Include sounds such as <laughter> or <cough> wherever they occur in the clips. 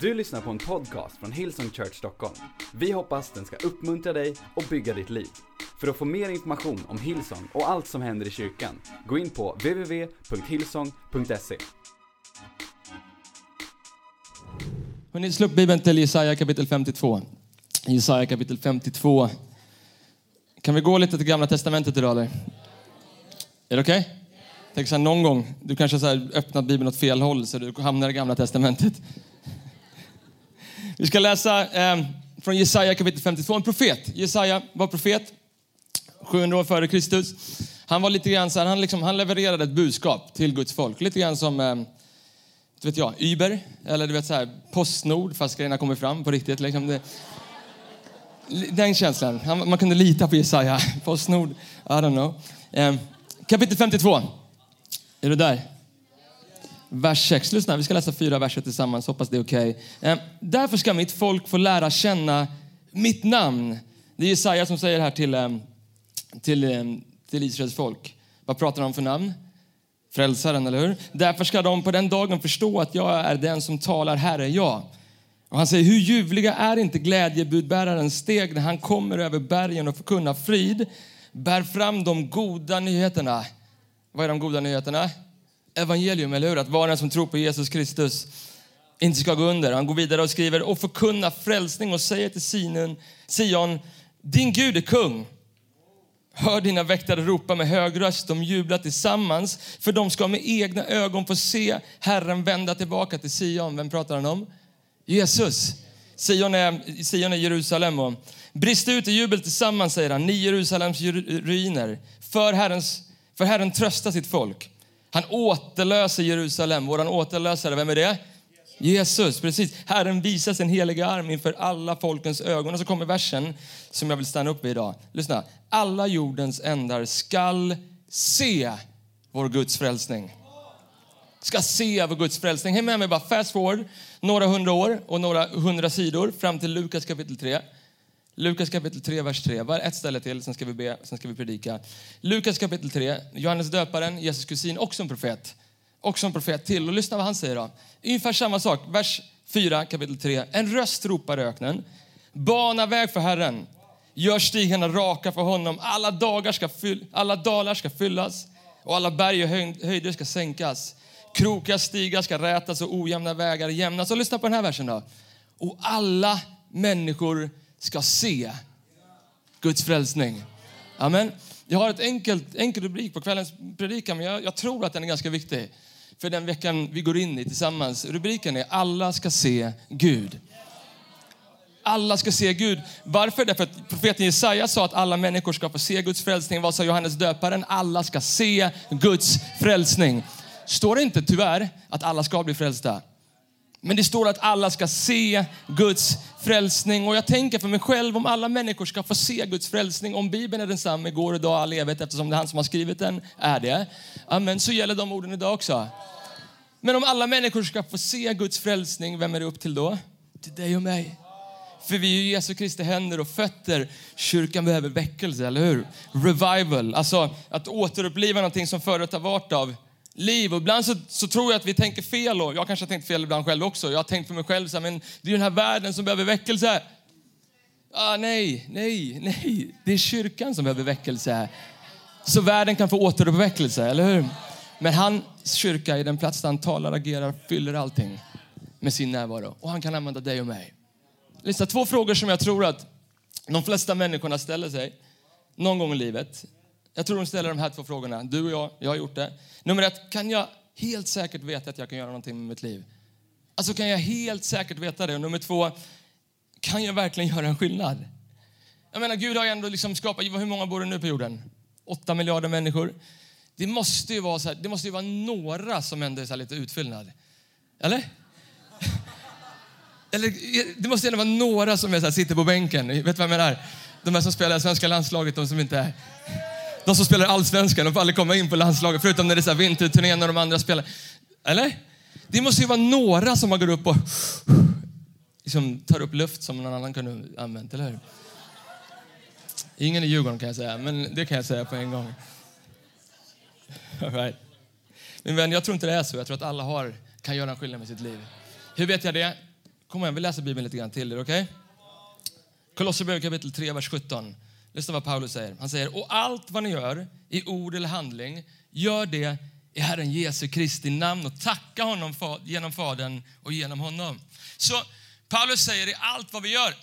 Du lyssnar på en podcast från Hillsong Church Stockholm. Vi hoppas den ska uppmuntra dig och bygga ditt liv. För att få mer information om Hillsong och allt som händer i kyrkan, gå in på www.hillsong.se. Hörrni, slå upp Bibeln till Jesaja kapitel 52. Jesaja kapitel 52. Kan vi gå lite till Gamla Testamentet idag eller? Är det okej? Okay? Tänk så här, någon gång, du kanske har öppnat Bibeln åt fel håll så du hamnar i Gamla Testamentet. Vi ska läsa eh, från Jesaja kapitel 52, en profet. Jesaja var profet, 700 år före Kristus. Han var lite grann så här, han, liksom, han levererade ett budskap till Guds folk. Lite grann som, eh, vet jag, Uber, eller du vet så här, Postnord, fast grejerna kommer fram på riktigt. Liksom. Det, den känslan. Han, man kunde lita på Jesaja. <laughs> Postnord, I don't know. Eh, kapitel 52. Är du där? Vers 6. Lyssna, vi ska läsa fyra verser tillsammans, hoppas det är okej. Okay. Därför ska mitt folk få lära känna mitt namn. Det är Jesaja som säger här till, ehm, till, ehm, till Israels folk. Vad pratar de om för namn? Frälsaren, eller hur? Därför ska de på den dagen förstå att jag är den som talar, Herre, jag. Och han säger, hur ljuvliga är inte glädjebudbärarens steg när han kommer över bergen och förkunnar frid, bär fram de goda nyheterna. Vad är de goda nyheterna? Evangelium, eller hur? Att var den som tror på Jesus Kristus inte ska gå under. Han går vidare och skriver och förkunna frälsning och säger till Sion, Sion, din Gud är kung. Hör dina väktare ropa med hög röst, de jublar tillsammans, för de ska med egna ögon få se Herren vända tillbaka till Sion. Vem pratar han om? Jesus. Sion är, Sion är Jerusalem. Och brist ut i jubel tillsammans, säger han, ni Jerusalems ruiner. För, Herrens, för Herren tröstar sitt folk. Han återlöser Jerusalem. Vår återlösare, vem är det? Jesus, precis. Herren visar sin heliga arm inför alla folkens ögon. Och så kommer versen som jag vill stanna upp vid idag. Lyssna. Alla jordens ändar skall se vår Guds frälsning. Ska se vår Guds frälsning. Häng med mig bara fast forward några hundra år och några hundra sidor fram till Lukas kapitel 3. Lukas kapitel 3, vers 3. Var ett ställe till, sen ska vi be, sen ska vi predika. Lukas kapitel 3. Johannes döparen, Jesus kusin, också en profet. Också en profet till. Och lyssna vad han säger då. Ungefär samma sak. Vers 4, kapitel 3. En röst ropar i öknen. Bana väg för Herren. Gör stigarna raka för honom. Alla, dagar ska fyll, alla dalar ska fyllas och alla berg och höjder ska sänkas. Krokiga stigar ska rätas och ojämna vägar jämnas. Och lyssna på den här versen då. Och alla människor ska se Guds frälsning. Amen. Jag har ett enkelt, enkel rubrik på kvällens predikan, men jag, jag, tror att den är ganska viktig för den veckan vi går in i tillsammans. Rubriken är Alla ska se Gud. Alla ska se Gud. Varför? Därför att profeten Jesaja sa att alla människor ska få se Guds frälsning. Vad sa Johannes döparen? Alla ska se Guds frälsning. Står det inte tyvärr att alla ska bli frälsta? Men det står att alla ska se Guds frälsning. Och jag tänker för mig själv, om alla människor ska få se Guds frälsning, om Bibeln är densamma igår, idag, all evighet, eftersom det är han som har skrivit den, är det. Amen, så gäller de orden idag också. Men om alla människor ska få se Guds frälsning, vem är det upp till då? Till dig och mig. För vi är ju Jesu Kristi händer och fötter. Kyrkan behöver väckelse, eller hur? Revival, alltså att återuppliva någonting som förut har varit av liv. Och ibland så, så, tror jag att vi tänker fel. Och jag kanske har tänkt fel ibland själv också. Jag har tänkt för mig själv så här, men det är den här världen som behöver väckelse. Ah, nej, nej, nej. Det är kyrkan som behöver väckelse. Så världen kan få återuppväckelse, eller hur? Men hans kyrka är den plats där han talar, agerar, fyller allting med sin närvaro. Och han kan använda dig och mig. Lista två frågor som jag tror att de flesta människorna ställer sig någon gång i livet. Jag tror hon ställer de här två frågorna. Du och jag, jag har gjort det. Nummer ett, kan jag helt säkert veta att jag kan göra någonting med mitt liv? Alltså kan jag helt säkert veta det? Och nummer två, kan jag verkligen göra en skillnad? Jag menar, Gud har ju ändå liksom skapat, hur många bor det nu på jorden? Åtta miljarder människor. Det måste ju vara, så här, det måste ju vara några som ändå är så lite utfyllnad. Eller? <laughs> Eller det måste ändå vara några som är så här, sitter på bänken. Vet du vad jag menar? De här som spelar i svenska landslaget, de som inte är... De som spelar allsvenskan, de får aldrig komma in på landslaget, förutom när det är vinterturnén när de andra spelar. Eller? Det måste ju vara några som man går upp och liksom tar upp luft som någon annan kunde använt, eller hur? Ingen i Djurgården kan jag säga, men det kan jag säga på en gång. All right. Min vän, jag tror inte det är så. Jag tror att alla har, kan göra en skillnad med sitt liv. Hur vet jag det? Kom igen, vi läser Bibeln lite grann till okej? Okay? Kolosserbrevet kapitel 3, vers 17. Lyssna vad Paulus säger. Han säger, och allt vad ni gör i ord eller handling, gör det i Herren Jesu Kristi namn och tacka honom för, genom Fadern och genom honom. Så Paulus säger i allt vad vi gör,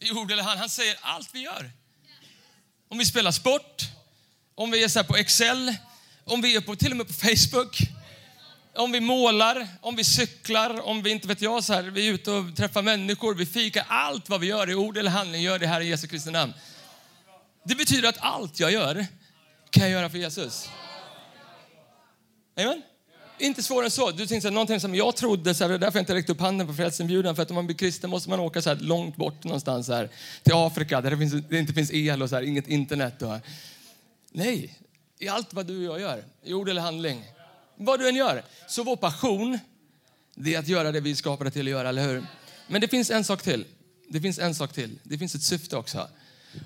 i ord eller handling, han säger allt vi gör. Om vi spelar sport, om vi är så på Excel, om vi är på, till och med på Facebook, om vi målar, om vi cyklar, om vi inte vet jag, så här, vi är ute och träffar människor, vi fikar. Allt vad vi gör i ord eller handling gör det här i Jesu Kristi namn. Det betyder att allt jag gör kan jag göra för Jesus. Amen? Inte svårare än så. Du tänkte någonting som jag trodde, så här, det är därför jag inte räckte upp handen på frälsningsbjudan, För att om man blir kristen måste man åka så här långt bort någonstans, så här, till Afrika där det, finns, det inte finns el och så här, inget internet. Och, nej, i allt vad du och jag gör, i ord eller handling, vad du än gör. Så vår passion, det är att göra det vi skapade till att göra, eller hur? Men det finns en sak till. Det finns en sak till. Det finns ett syfte också.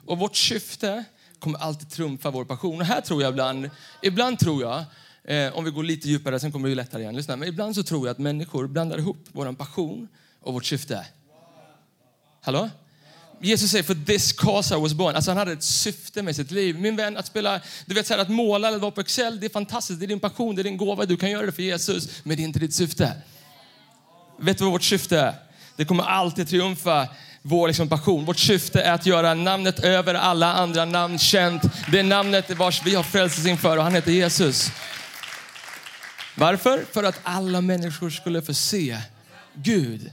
Och vårt syfte kommer alltid trumfa vår passion. Och här tror jag ibland, ibland tror jag, eh, om vi går lite djupare, sen kommer vi lättare igen. Lyssna, men ibland så tror jag att människor blandar ihop vår passion och vårt syfte. Hallå? Jesus säger, för this cause I was born. Alltså han hade ett syfte med sitt liv. Min vän, att spela, du vet så här, att måla eller vara på Excel, det är fantastiskt. Det är din passion, det är din gåva. Du kan göra det för Jesus, men det är inte ditt syfte. Vet du vad vårt syfte är? Det kommer alltid triumfa vår liksom passion. Vårt syfte är att göra namnet över alla andra namn känt. Det är namnet vars vi har frälsts inför och han heter Jesus. Varför? För att alla människor skulle få se Gud.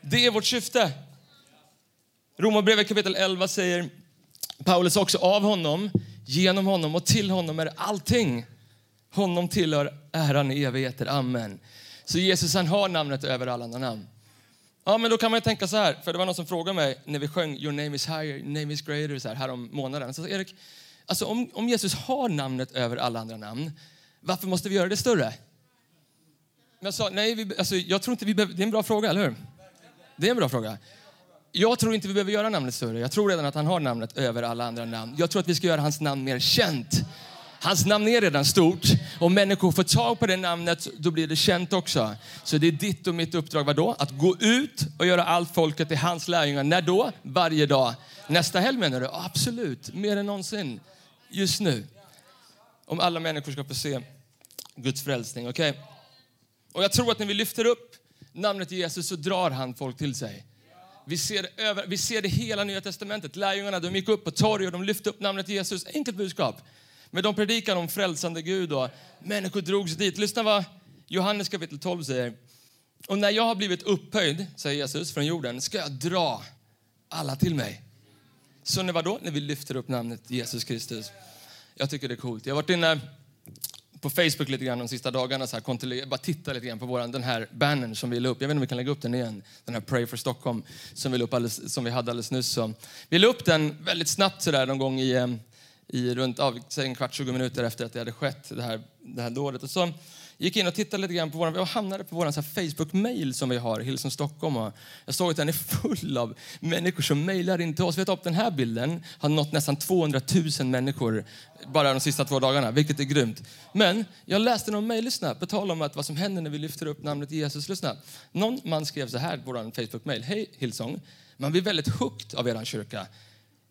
Det är vårt syfte. Romarbrevet kapitel 11 säger Paulus också av honom, genom honom och till honom är allting. Honom tillhör äran i evigheter. Amen. Så Jesus han har namnet över alla andra namn. Ja, men då kan man tänka så här, för det var någon som frågade mig när vi sjöng Your name is higher, your name is greater så här, här om månaden. Så Erik, alltså om, om Jesus har namnet över alla andra namn, varför måste vi göra det större? Men jag sa, nej, vi, alltså, jag tror inte vi behöver, det är en bra fråga, eller hur? Det är en bra fråga. Jag tror inte vi behöver göra namnet större. Jag tror redan att han har namnet över alla andra namn. Jag tror att vi ska göra hans namn mer känt. Hans namn är redan stort. Om människor får tag på det namnet, då blir det känt också. Så det är ditt och mitt uppdrag, vadå? Att gå ut och göra allt folket till hans lärjungar. När då? Varje dag. Nästa helg menar du? Absolut, mer än någonsin. Just nu. Om alla människor ska få se Guds frälsning. Okay? Och jag tror att när vi lyfter upp namnet Jesus så drar han folk till sig. Vi ser, det över, vi ser det hela Nya Testamentet. Lärjungarna de gick upp på torg och de lyfte upp namnet Jesus. Enkelt budskap. Men de predikade om frälsande Gud och människor drogs dit. Lyssna vad Johannes kapitel 12 säger. Och när jag har blivit upphöjd, säger Jesus, från jorden ska jag dra alla till mig. Så när vadå? När vi lyfter upp namnet Jesus Kristus. Jag tycker det är coolt. Jag har varit inne på Facebook lite grann de sista dagarna. Så här, bara titta lite grann på våran, den här bannern som vi la upp. Jag vet inte om vi kan lägga upp den igen. Den här Pray for Stockholm som vi, upp alldeles, som vi hade alldeles nyss. Så. Vi la upp den väldigt snabbt så där, någon gång i, eh, i runt av, en kvart, 20 minuter efter att det hade skett, det här, det här dådet. Och så gick in och tittade lite grann på våran, jag hamnade på vår Facebook-mail som vi har, Hillsong Stockholm. Och jag såg att den är full av människor som mejlar in till oss. Vet du, den här bilden har nått nästan 200 000 människor bara de sista två dagarna, vilket är grymt. Men jag läste någon mejl, lyssna, på tal om att vad som händer när vi lyfter upp namnet Jesus. Lyssna. Någon man skrev så här på vår Facebook-mail. Hej Hillsong, man blir väldigt hooked av er kyrka.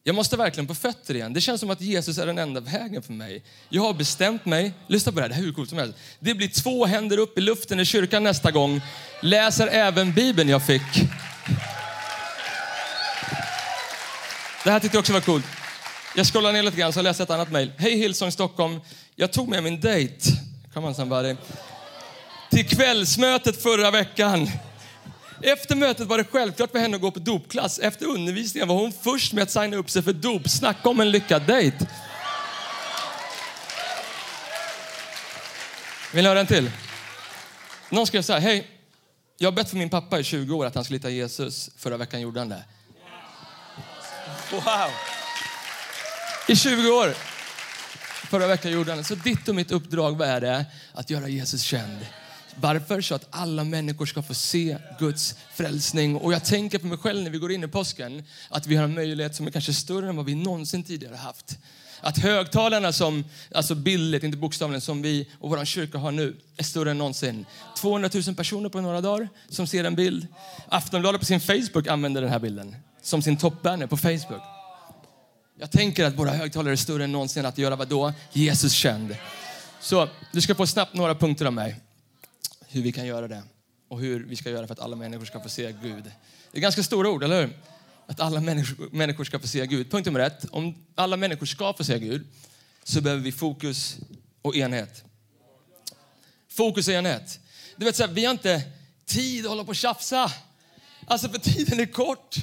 Jag måste verkligen på fötter igen. Det känns som att Jesus är den enda vägen för mig. Jag har bestämt mig. Lyssna på det här, det här är hur coolt som helst. Det blir två händer upp i luften i kyrkan nästa gång. Läser även Bibeln jag fick. Det här tyckte jag också var coolt. Jag scrollar ner lite grann så jag läser ett annat mejl. Hej Hillsong Stockholm. Jag tog med min dejt, come on somebody, till kvällsmötet förra veckan. Efter mötet var det självklart för henne att gå på dopklass. Efter undervisningen var hon först med att signa upp sig för dop. Snacka om en lyckad dejt. Vill ni höra en till? Någon skrev så här, hej, jag har bett för min pappa i 20 år att han skulle hitta Jesus. Förra veckan gjorde han det. Wow! I 20 år. Förra veckan gjorde han det. Så ditt och mitt uppdrag, vad är det? Att göra Jesus känd. Varför? Så att alla människor ska få se Guds frälsning. Och jag tänker på mig själv när vi går in i påsken, att vi har en möjlighet som är kanske större än vad vi någonsin tidigare haft. Att högtalarna som, alltså bildligt, inte bokstavligen, som vi och vår kyrka har nu är större än någonsin. 200 000 personer på några dagar som ser en bild. Aftonbladet på sin Facebook använder den här bilden som sin toppbanner på Facebook. Jag tänker att våra högtalare är större än någonsin att göra vad då? Jesus känd. Så du ska få snabbt några punkter av mig. Hur vi kan göra det och hur vi ska göra för att alla människor ska få se Gud. Det är ganska stora ord, eller hur? Att alla människor, ska få se Gud. Punkt nummer ett. Om alla människor ska få se Gud så behöver vi fokus och enhet. Fokus och enhet. Du vet, så här, vi har inte tid att hålla på och tjafsa. Alltså för tiden är kort.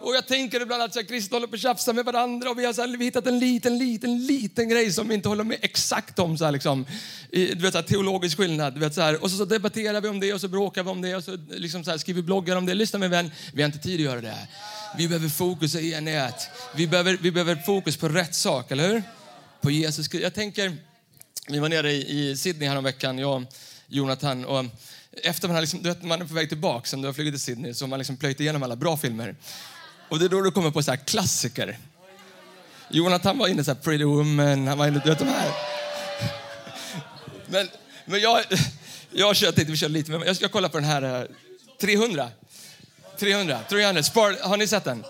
Och jag tänker ibland att kristna håller på att tjafsa med varandra och vi har så här, vi hittat en liten, liten, liten grej som vi inte håller med exakt om. Så här, liksom, I, du vet, så här, teologisk skillnad. Du vet, så här, och så, så, debatterar vi om det och så bråkar vi om det och så, liksom, så här, skriver bloggar om det. Lyssna min vän, vi har inte tid att göra det. Vi behöver fokus i enhet. Vi behöver, vi behöver fokus på rätt sak, eller hur? På Jesus. Jag tänker, vi var nere i, i Sydney häromveckan, jag och Jonathan. Och efter man, har liksom, du vet, man är på väg tillbaka, som du har flugit till Sydney, så har man liksom plöjt igenom alla bra filmer. Och det är då du kommer på så här klassiker. Jonathan var inne så här Pretty Woman, han var inne, du vet de här. Men, men jag, jag kör, tänkte vi kör lite, men jag ska kolla på den här 300. 300, 300. Spar, har ni sett den?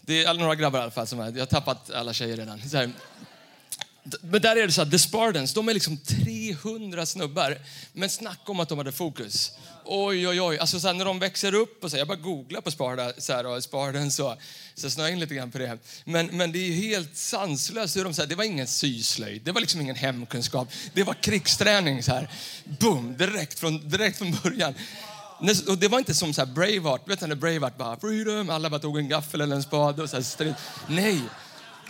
Det är några grabbar i alla fall som är, jag har tappat alla tjejer redan. Men där är det så att The Spartans, de är liksom 300 snubbar. Men snacka om att de hade fokus. Oj, oj, oj. Alltså så här, när de växer upp och så här, jag bara googlar på Sparta, så här, och Spartans och så snöar in lite grann på det. Men, men det är helt sanslöst hur de, säger, det var ingen syslöjd, det var liksom ingen hemkunskap. Det var krigsträning så här. Boom, direkt från, direkt från början. Och det var inte som så här Braveheart, vet du när Braveheart bara freedom, alla bara tog en gaffel eller en spade och så här, Nej,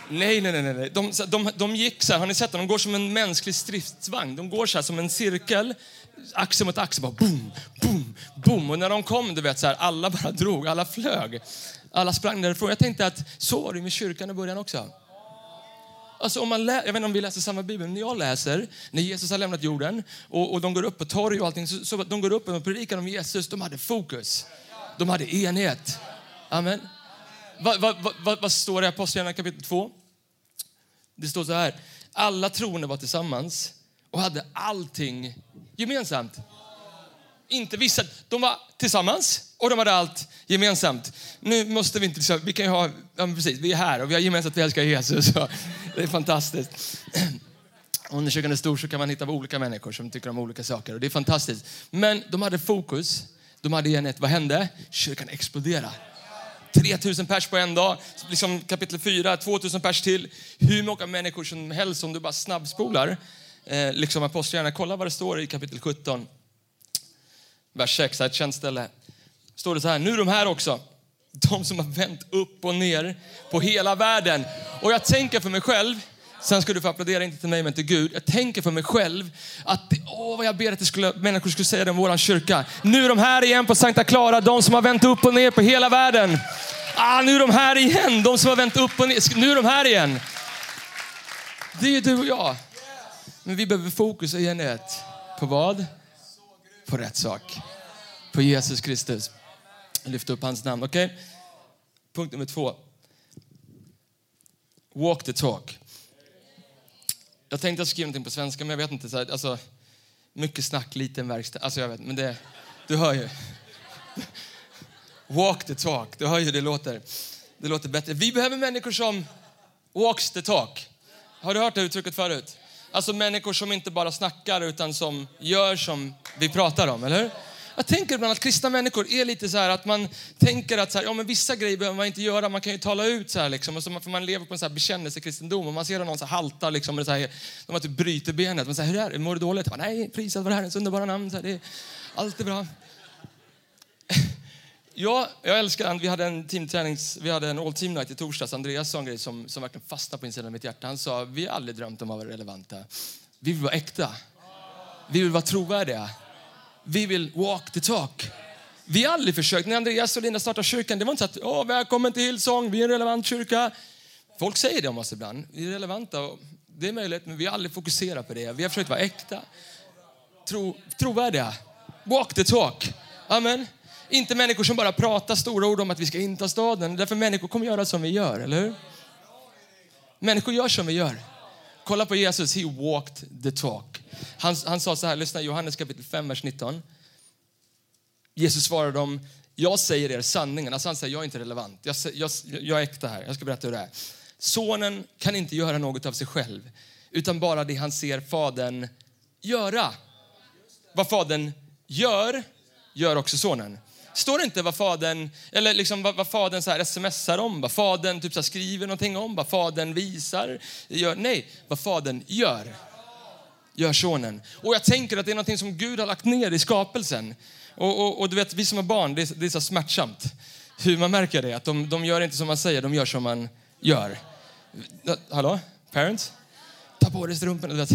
Nej, nej, nej. nej. De, de, de gick så här, har ni sett det? De går som en mänsklig stridsvagn. De går så här som en cirkel, axel mot axel, bara boom, boom, boom. Och när de kom, du vet, så här, alla bara <laughs> drog, alla flög. Alla sprang därifrån. Jag tänkte att så var det med kyrkan i början också. Alltså om man lä- jag vet inte om vi läser samma bibel, men när jag läser, när Jesus har lämnat jorden och, och de går upp på torg och allting, så, så de går upp och predikar om Jesus, de hade fokus. De hade enhet. Amen. Vad, vad, vad, vad står det i Apostlagärningarna kapitel 2? Det står så här. Alla troende var tillsammans och hade allting gemensamt. Inte vissa. De var tillsammans och de hade allt gemensamt. Nu måste vi inte, vi kan ju ha, ja precis, vi är här och vi har gemensamt att vi älskar Jesus. Det är fantastiskt. Och kyrkan är stor så kan man hitta olika människor som tycker om olika saker och det är fantastiskt. Men de hade fokus, de hade enhet. Vad hände? Kyrkan exploderade. 3000 pers på en dag. Liksom kapitel 4, 2000 pers till. Hur många människor som helst om du bara snabbspolar. Eh, liksom Apostlagärningarna. Kolla vad det står i kapitel 17. Vers 6, ett känt ställe. Står det så här, nu är de här också. De som har vänt upp och ner på hela världen. Och jag tänker för mig själv, Sen ska du få applådera, inte till mig men till Gud. Jag tänker för mig själv att, åh vad jag ber att det skulle, människor skulle säga det om vår kyrka. Nu är de här igen på Sankta Clara, de som har vänt upp och ner på hela världen. Ah, nu är de här igen, de som har vänt upp och ner. Nu är de här igen. Det är du och jag. Men vi behöver fokus och enhet. På vad? På rätt sak. På Jesus Kristus. Lyft upp hans namn. Okej? Okay? Punkt nummer två. Walk the talk. Jag tänkte jag skriva någonting på svenska, men jag vet inte. Så här, alltså, mycket snack, liten verkstad. Alltså, jag vet, men det, du hör ju. Walk the talk. Du hör ju hur det låter. Det låter bättre. Vi behöver människor som walks the talk. Har du hört det uttrycket förut? Alltså människor som inte bara snackar utan som gör som vi pratar om, eller hur? Jag tänker ibland att kristna människor är lite så här att man tänker att så här, ja, men vissa grejer behöver man inte göra, man kan ju tala ut så här liksom. Och så, för man lever på en så här bekännelsekristendom och man ser att någon så här haltar liksom, och så här, de har typ bryter benet. Man säger, hur är det? Mår du dåligt? Bara, Nej, prisat vare Herrens underbara namn. Så här, det är, allt är bra. <laughs> Ja, jag älskar Vi hade en teamtränings, vi hade en all team night i torsdags. Andreas sa en grej som, som verkligen fastnade på insidan av mitt hjärta. Han sa, vi har aldrig drömt om att vara relevanta. Vi vill vara äkta. Vi vill vara trovärdiga. Vi vill walk the talk. Vi har aldrig försökt, när Andreas och Linda startade kyrkan, det var inte så att, åh, välkommen till Hillsong, vi är en relevant kyrka. Folk säger det om oss ibland, vi är relevanta. Det är möjligt, men vi har aldrig fokuserat på det. Vi har försökt vara äkta, tro, trovärdiga. Walk the talk. Amen. Inte människor som bara pratar stora ord om att vi ska inta staden. Därför människor kommer göra som vi gör, eller hur? Människor gör som vi gör. Kolla på Jesus, he walked the talk. Han, han sa så här, lyssna Johannes kapitel 5, vers 19. Jesus svarade dem, jag säger er sanningen. Alltså han säger, jag är inte relevant. Jag, jag, jag är äkta här, jag ska berätta hur det är. Sonen kan inte göra något av sig själv, utan bara det han ser fadern göra. Vad fadern gör, gör också sonen. Står det inte vad fadern, eller liksom vad, vad fadern så här smsar om, vad fadern typ så skriver någonting om, vad fadern visar? Gör, nej, vad fadern gör, gör sonen. Och jag tänker att det är någonting som Gud har lagt ner i skapelsen. Och, och, och du vet, vi som har barn, det är, det är så smärtsamt. Hur man märker det, att de, de gör inte som man säger, de gör som man gör. Hallå? Parents? Ta på dig strumporna.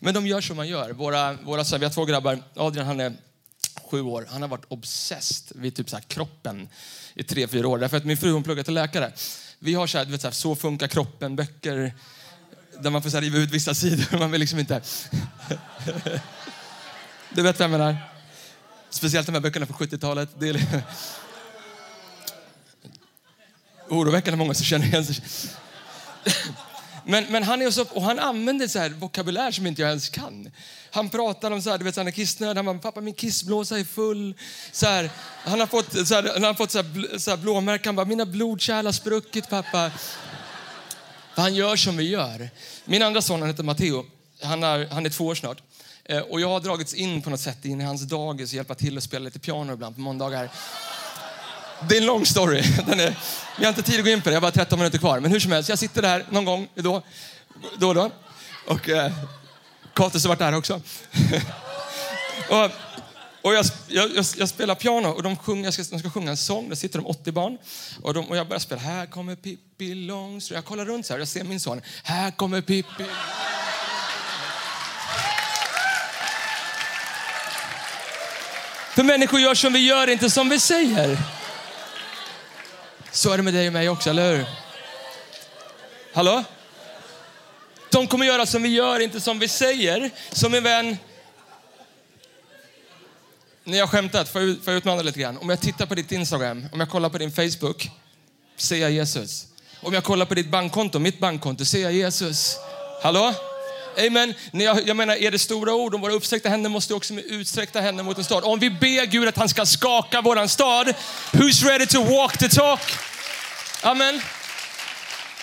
Men de gör som man gör. Våra, våra, vi har två grabbar. Adrian han är sju år. Han har varit obsessed vid typ så här kroppen i tre, fyra år. Därför att min fru hon pluggar till läkare. Vi har så, här, vet, så, här, så funkar kroppen, böcker där man får så riva ut vissa sidor. <laughs> Man vill liksom inte... du vet vad jag menar? Speciellt de här böckerna från 70-talet. Det är oroväckande många som känner igen sig. Men, men han, är så, och han använder så här vokabulär som inte jag ens kan. Han pratar om så här, du vet, han är kissnöd. Han bara, pappa min kissblåsa är full. Så här, han har fått, så här, han har fått så här, så här blåmärken. Han bara, mina blodkärl har spruckit pappa. Han gör som vi gör. Min andra son han heter Matteo. Han är, han är två år snart. Eh, och jag har dragits in på något sätt in i hans dagis och hjälpa till att spela lite piano ibland på måndagar. Det är en lång story. <laughs> Den är, vi har inte tid att gå in på det, jag har bara 13 minuter kvar. Men hur som helst, jag sitter där någon gång då, då då. Och eh, Katus har varit där också. <laughs> och, och jag, jag, jag, spelar piano och de, sjunger, jag ska, de ska sjunga en sång. Där sitter de 80 barn. Och, de, och jag börjar spela. Här kommer Pippi Långstrump. Jag kollar runt så här. Jag ser min son. Här kommer Pippi. För människor gör som vi gör, inte som vi säger. Så är det med dig och mig också, eller hur? Hallå? De kommer göra som vi gör, inte som vi säger. Som min vän... Ni har skämtat, får jag, får jag utmana lite grann? Om jag tittar på ditt Instagram, om jag kollar på din Facebook, ser jag Jesus. Om jag kollar på ditt bankkonto, mitt bankkonto, ser jag Jesus. Hallå? Amen. Jag, jag menar, är det stora ord om våra uppsträckta händer måste också med utsträckta händer mot en stad. Om vi ber Gud att han ska skaka våran stad, who's ready to walk the talk? Amen.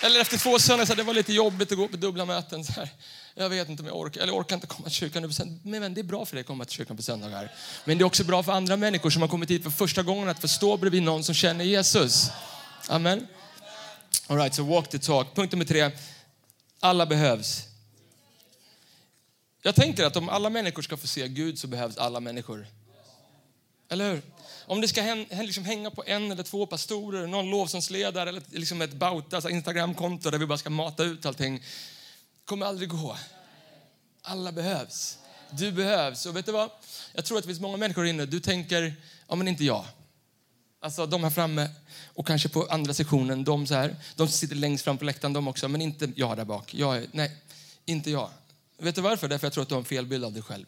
Eller efter två söndagar, det var lite jobbigt att gå på dubbla möten. Så här. Jag vet inte om jag orkar, eller jag orkar inte komma till kyrkan nu. på Men vän, det är bra för dig att komma till kyrkan på söndagar. Men det är också bra för andra människor som har kommit hit för första gången att få stå bredvid någon som känner Jesus. Amen. All right, so walk the talk. Punkt nummer tre. Alla behövs. Jag tänker att om alla människor ska få se Gud så behövs alla människor. Eller hur? Om det ska liksom hänga på en eller två pastorer, någon lovsångsledare eller liksom ett bautas alltså Instagramkonto där vi bara ska mata ut allting kommer aldrig gå. Alla behövs. Du behövs. Och vet du vad? Jag tror att det finns många människor inne, du tänker, ja men inte jag. Alltså de här framme och kanske på andra sektionen, de så här. De sitter längst fram på läktaren de också, men inte jag där bak. Jag är, nej, inte jag. Vet du varför? Därför jag tror att du har en fel bild av dig själv.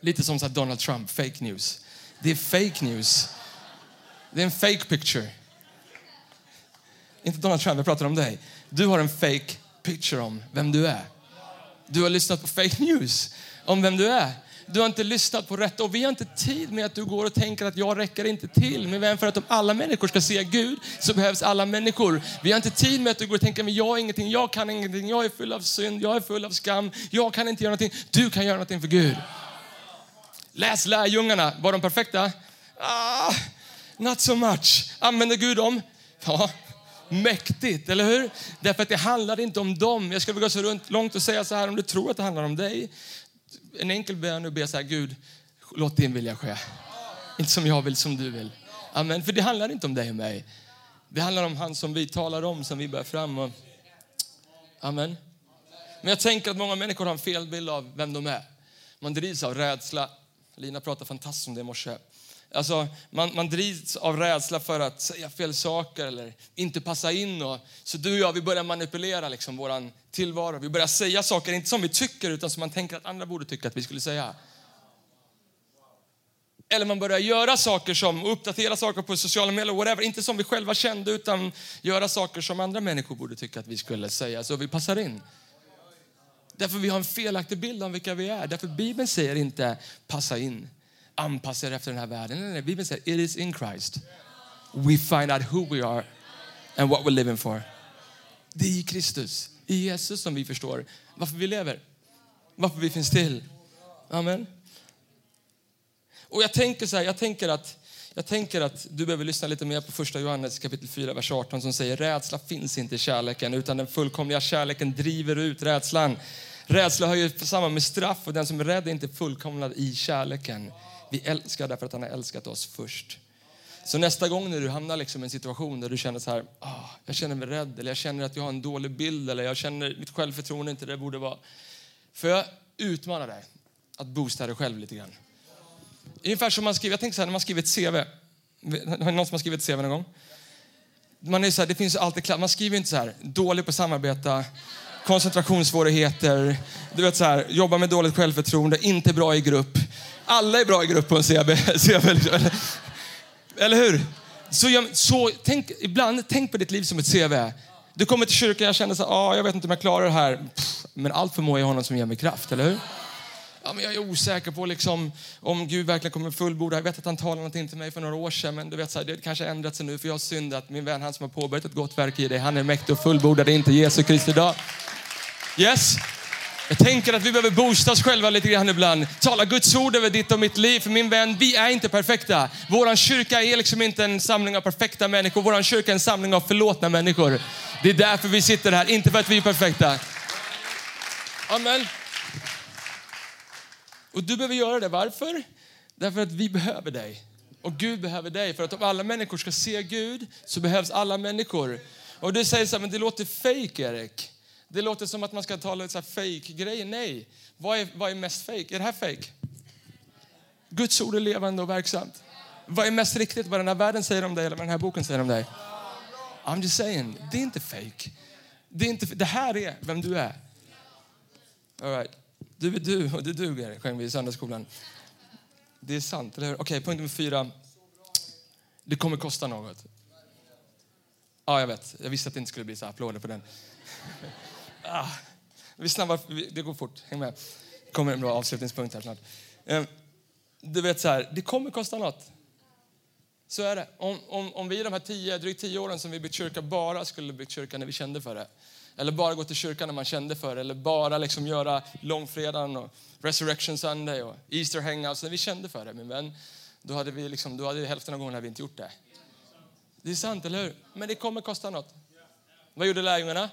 Lite som så Donald Trump, fake news. Det är fake news. Det är en fake picture. Inte Donald Trump, jag pratar om dig. Du har en fake picture om vem du är. Du har lyssnat på fake news om vem du är. Du har inte lyssnat på rätt och vi har inte tid med att du går och tänker att jag räcker inte till. Men vem för att om alla människor ska se Gud så behövs alla människor. Vi har inte tid med att du går och tänker men jag är ingenting, jag kan ingenting, jag är full av synd, jag är full av skam, jag kan inte göra någonting. Du kan göra någonting för Gud. Läs lärjungarna, var de perfekta? Ah, not so much. Använde Gud dem? Ja, mäktigt, eller hur? Därför att det handlar inte om dem. Jag skulle vilja gå så runt, långt och säga så här, om du tror att det handlar om dig, en enkel bön och be så här, Gud, låt din vilja ske. Inte som jag vill, som du vill. Amen. För det handlar inte om dig och mig. Det handlar om han som vi talar om, som vi bär fram. Och... Amen. Men jag tänker att många människor har en fel bild av vem de är. Man drivs av rädsla. Lina pratade fantastiskt om det i morse. Alltså, man, man drivs av rädsla för att säga fel saker eller inte passa in. Och, så du och jag, vi börjar manipulera liksom vår tillvaro. Vi börjar säga saker, inte som vi tycker, utan som man tänker att andra borde tycka att vi skulle säga. Eller man börjar göra saker som, uppdatera saker på sociala medier, whatever. Inte som vi själva kände, utan göra saker som andra människor borde tycka att vi skulle säga, så vi passar in. Därför vi har en felaktig bild om vilka vi är. Därför Bibeln säger inte passa in, anpassa er efter den här världen. Nej, nej, Bibeln säger it is in Christ. We find out who we are and what we're living for. Det är i Kristus, i Jesus som vi förstår varför vi lever, varför vi finns till. Amen. Och jag tänker så här, jag tänker att jag tänker att du behöver lyssna lite mer på första Johannes kapitel 4, vers 18 som säger rädsla finns inte i kärleken utan den fullkomliga kärleken driver ut rädslan. Rädsla hör ju samman med straff och den som är rädd är inte fullkomnad i kärleken. Vi älskar därför att han har älskat oss först. Så nästa gång när du hamnar liksom i en situation där du känner så här, oh, jag känner mig rädd eller jag känner att jag har en dålig bild eller jag känner mitt självförtroende inte det borde vara. För jag utmanar dig att boosta dig själv lite grann. Ungefär som man skriver, jag tänker så här, när man skriver ett CV. Har någon som har skrivit ett CV någon gång? Man är så här, det finns alltid klart, man skriver inte så här, dålig på att samarbeta, koncentrationssvårigheter, du vet så här, jobbar med dåligt självförtroende, inte bra i grupp. Alla är bra i grupp på en CV. CV eller eller hur? Så, jag, så tänk, ibland, tänk på ditt liv som ett CV. Du kommer till kyrkan, och känner så ah, jag vet inte om jag klarar det här. Pff, men allt förmår jag honom som ger mig kraft, eller hur? Ja, men jag är osäker på liksom, om Gud verkligen kommer fullborda. Jag vet att han talade någonting till mig för några år sedan, men du vet, så här, det kanske har ändrat sig nu för jag har syndat. Min vän, han som har påbörjat ett gott verk i dig, han är mäktig och fullbordad, det är inte Jesu Kristi idag. Yes? Jag tänker att vi behöver boosta oss själva lite grann ibland. Tala Guds ord över ditt och mitt liv. För min vän, vi är inte perfekta. Vår kyrka är liksom inte en samling av perfekta människor. Vår kyrka är en samling av förlåtna människor. Det är därför vi sitter här, inte för att vi är perfekta. Amen. Och du behöver göra det. Varför? Därför att vi behöver dig. Och Gud behöver dig. För att om alla människor ska se Gud så behövs alla människor. Och du säger så här, men det låter fake Erik. Det låter som att man ska tala så här fake-grejer. Nej, vad är, vad är mest fake? Är det här fake? Guds ord är levande och verksamt. Vad är mest riktigt? Vad den här världen säger om dig eller vad den här boken säger om dig? I'm just saying, det är inte fake. Det, är inte, det här är vem du är. All right. Du är du och det duger, sjöng vi i söndagsskolan. Det är sant, eller hur? Okej, punkt nummer fyra. Det kommer kosta något. Ja, jag vet. Jag visste att det inte skulle bli så applåder på den. Ah, vi snabbar, det går fort. Häng med. Det kommer en bra avslutningspunkt här snart. Ehm, du vet så här, det kommer kosta något. Så är det. Om, om, om vi de här tio, drygt tio åren som vi byggt kyrka bara skulle byggt kyrka när vi kände för det. Eller bara gå till kyrkan när man kände för det. Eller bara liksom göra långfredagen och resurrection sunday och Easter hangouts när vi kände för det. Min vän, då hade vi liksom, då hade hälften av gångerna vi inte gjort det. Det är sant, eller hur? Men det kommer kosta något. Vad gjorde lärjungarna?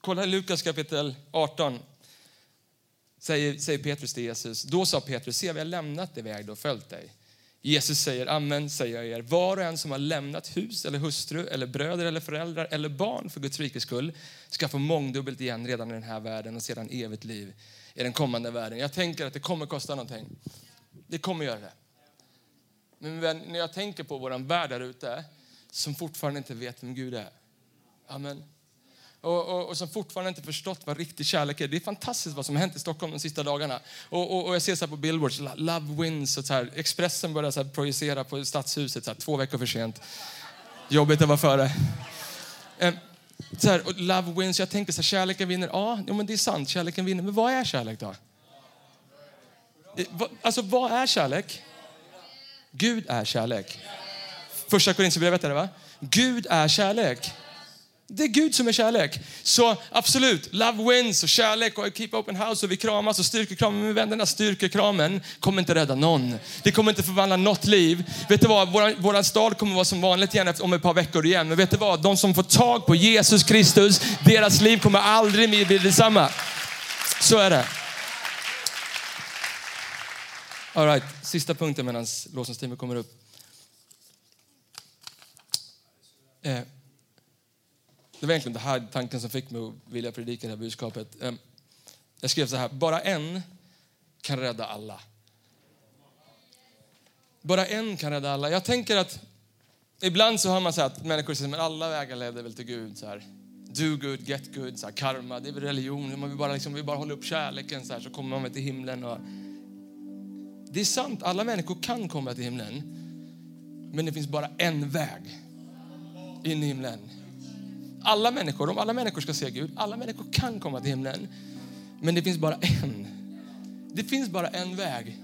Kolla Lukas kapitel 18. Säger, säger Petrus till Jesus. Då sa Petrus, se vi har lämnat det vi ägde och följt dig. Jesus säger, amen säger jag er, var och en som har lämnat hus eller hustru eller bröder eller föräldrar eller barn för Guds rikes skull ska få mångdubbelt igen redan i den här världen och sedan evigt liv i den kommande världen. Jag tänker att det kommer kosta någonting. Det kommer göra det. Men när jag tänker på vår värld där ute som fortfarande inte vet vem Gud är. Amen och, och, och, som fortfarande inte förstått vad riktig kärlek är. Det är fantastiskt vad som har hänt i Stockholm de sista dagarna. Och, och jag ser så på billboards, love wins och så här. Expressen börjar så här projicera på stadshuset så här, två veckor för sent. Jobbigt att vara före. Ehm, så här, och love wins, jag tänker så här, kärleken vinner. Ja, men det är sant, kärleken vinner. Men vad är kärlek då? Eh, alltså vad är kärlek? Gud är kärlek. Första Korinthierbrevet är det va? Gud är kärlek. Det är Gud som är kärlek. Så absolut, love wins och kärlek och keep open house och vi kramas och styrkekramen. Men vän, den styrkekramen kommer inte rädda någon. Det kommer inte förvandla något liv. Vet du vad, våran, våran stad kommer vara som vanligt igen om ett par veckor igen. Men vet du vad, de som får tag på Jesus Kristus, deras liv kommer aldrig mer bli detsamma. Så är det. All right, sista punkten medan låtsasteamet kommer upp. Eh. Det var egentligen den här tanken som fick mig att vilja predika det här budskapet. Ehm, jag skrev så här, bara en kan rädda alla. Bara en kan rädda alla. Jag tänker att ibland så hör man så att människor säger att alla vägar leder väl till Gud. Så här. Do good, get good, så här, karma, det är väl religion. Man vill bara, liksom, vill bara hålla upp kärleken så, här, så kommer man till himlen. Och... Det är sant, alla människor kan komma till himlen. Men det finns bara en väg in i himlen. Alla människor, om alla människor ska se Gud, alla människor kan komma till himlen. Men det finns bara en. Det finns bara en väg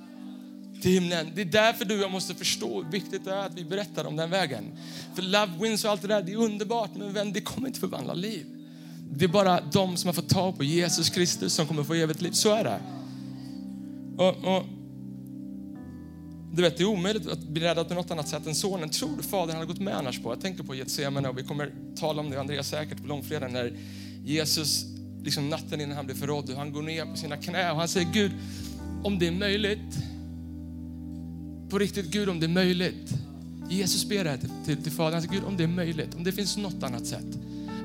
till himlen. Det är därför du och jag måste förstå hur viktigt det är att vi berättar om den vägen. För love wins och allt det där, det är underbart, men vän, det kommer inte förvandla liv. Det är bara de som har fått tag på Jesus Kristus som kommer få evigt liv. Så är det. Och, och, du vet, det är omöjligt att bli räddad på något annat sätt än sonen. Tror du fadern hade gått med annars på? Jag tänker på Getsemane och vi kommer tala om det, Andreas säkert, på långfredagen när Jesus, liksom natten innan han blir förrådd, han går ner på sina knä och han säger Gud, om det är möjligt, på riktigt Gud om det är möjligt. Jesus ber det här till, till, till Fadern, han säger Gud om det är möjligt, om det finns något annat sätt.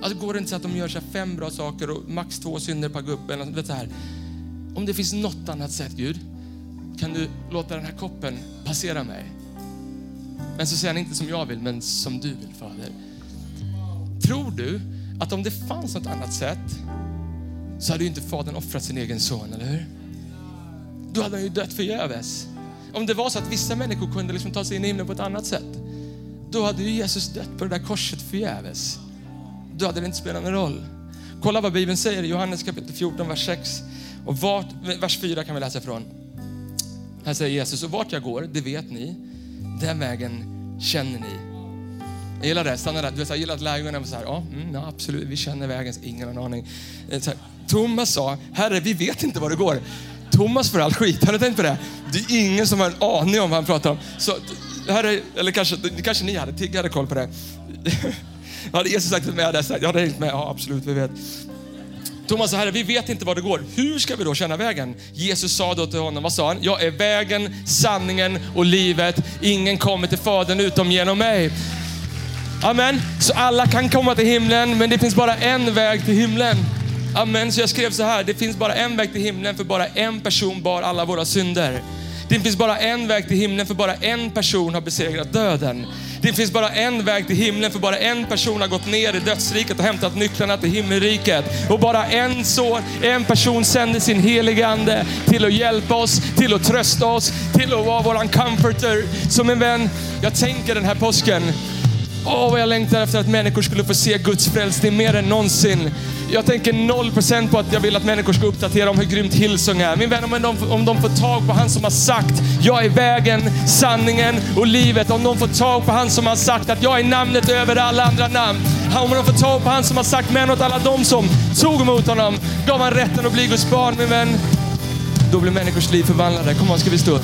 Alltså går det inte så att de gör så fem bra saker och max två synder per gubbe, alltså, vet så här. Om det finns något annat sätt Gud, kan du låta den här koppen passera mig? Men så säger han inte som jag vill, men som du vill Fader. Tror du att om det fanns något annat sätt så hade ju inte Fadern offrat sin egen son, eller hur? Då hade han ju dött förgäves. Om det var så att vissa människor kunde liksom ta sig in i himlen på ett annat sätt, då hade ju Jesus dött på det där korset förgäves. Då hade det inte spelat någon roll. Kolla vad Bibeln säger i Johannes kapitel 14, vers 6. Och vart, vers 4 kan vi läsa ifrån. Här säger Jesus, och vart jag går, det vet ni. Den vägen känner ni. Jag gillar det, stanna där. Du vet, jag gillar att lärjungarna var så här, ja, mm, ja absolut, vi känner vägen, ingen aning. Eh, så här, Thomas sa, Herre, vi vet inte var det går. Thomas får all skit, har du tänkt på det? Det är ingen som har en aning om vad han pratar om. Så, herre, eller kanske, kanske ni hade, Tigge hade koll på det. <laughs> hade Jesus sagt till mig, hade jag hade hängt med, ja absolut, vi vet. Thomas sa, Herre, vi vet inte var det går. Hur ska vi då känna vägen? Jesus sa då till honom, vad sa han? Jag är vägen, sanningen och livet. Ingen kommer till Fadern utom genom mig. Amen. Så alla kan komma till himlen, men det finns bara en väg till himlen. Amen. Så jag skrev så här, det finns bara en väg till himlen för bara en person bar alla våra synder. Det finns bara en väg till himlen för bara en person har besegrat döden. Det finns bara en väg till himlen för bara en person har gått ner i dödsriket och hämtat nycklarna till himmelriket. Och bara en så, en person sänder sin helige ande till att hjälpa oss, till att trösta oss, till att vara våran comforter. Så min vän, jag tänker den här påsken, Åh, vad jag längtar efter att människor skulle få se Guds frälsning mer än någonsin. Jag tänker 0% på att jag vill att människor ska uppdatera om hur grymt Hillsong är. Min vän, om de, om de får tag på han som har sagt, jag är vägen, sanningen och livet. Om de får tag på han som har sagt att jag är namnet över alla andra namn. Om de får tag på han som har sagt men åt alla de som tog emot honom, gav han rätten att bli Guds barn, min vän. Då blir människors liv förvandlade. Kom on, ska vi stå upp?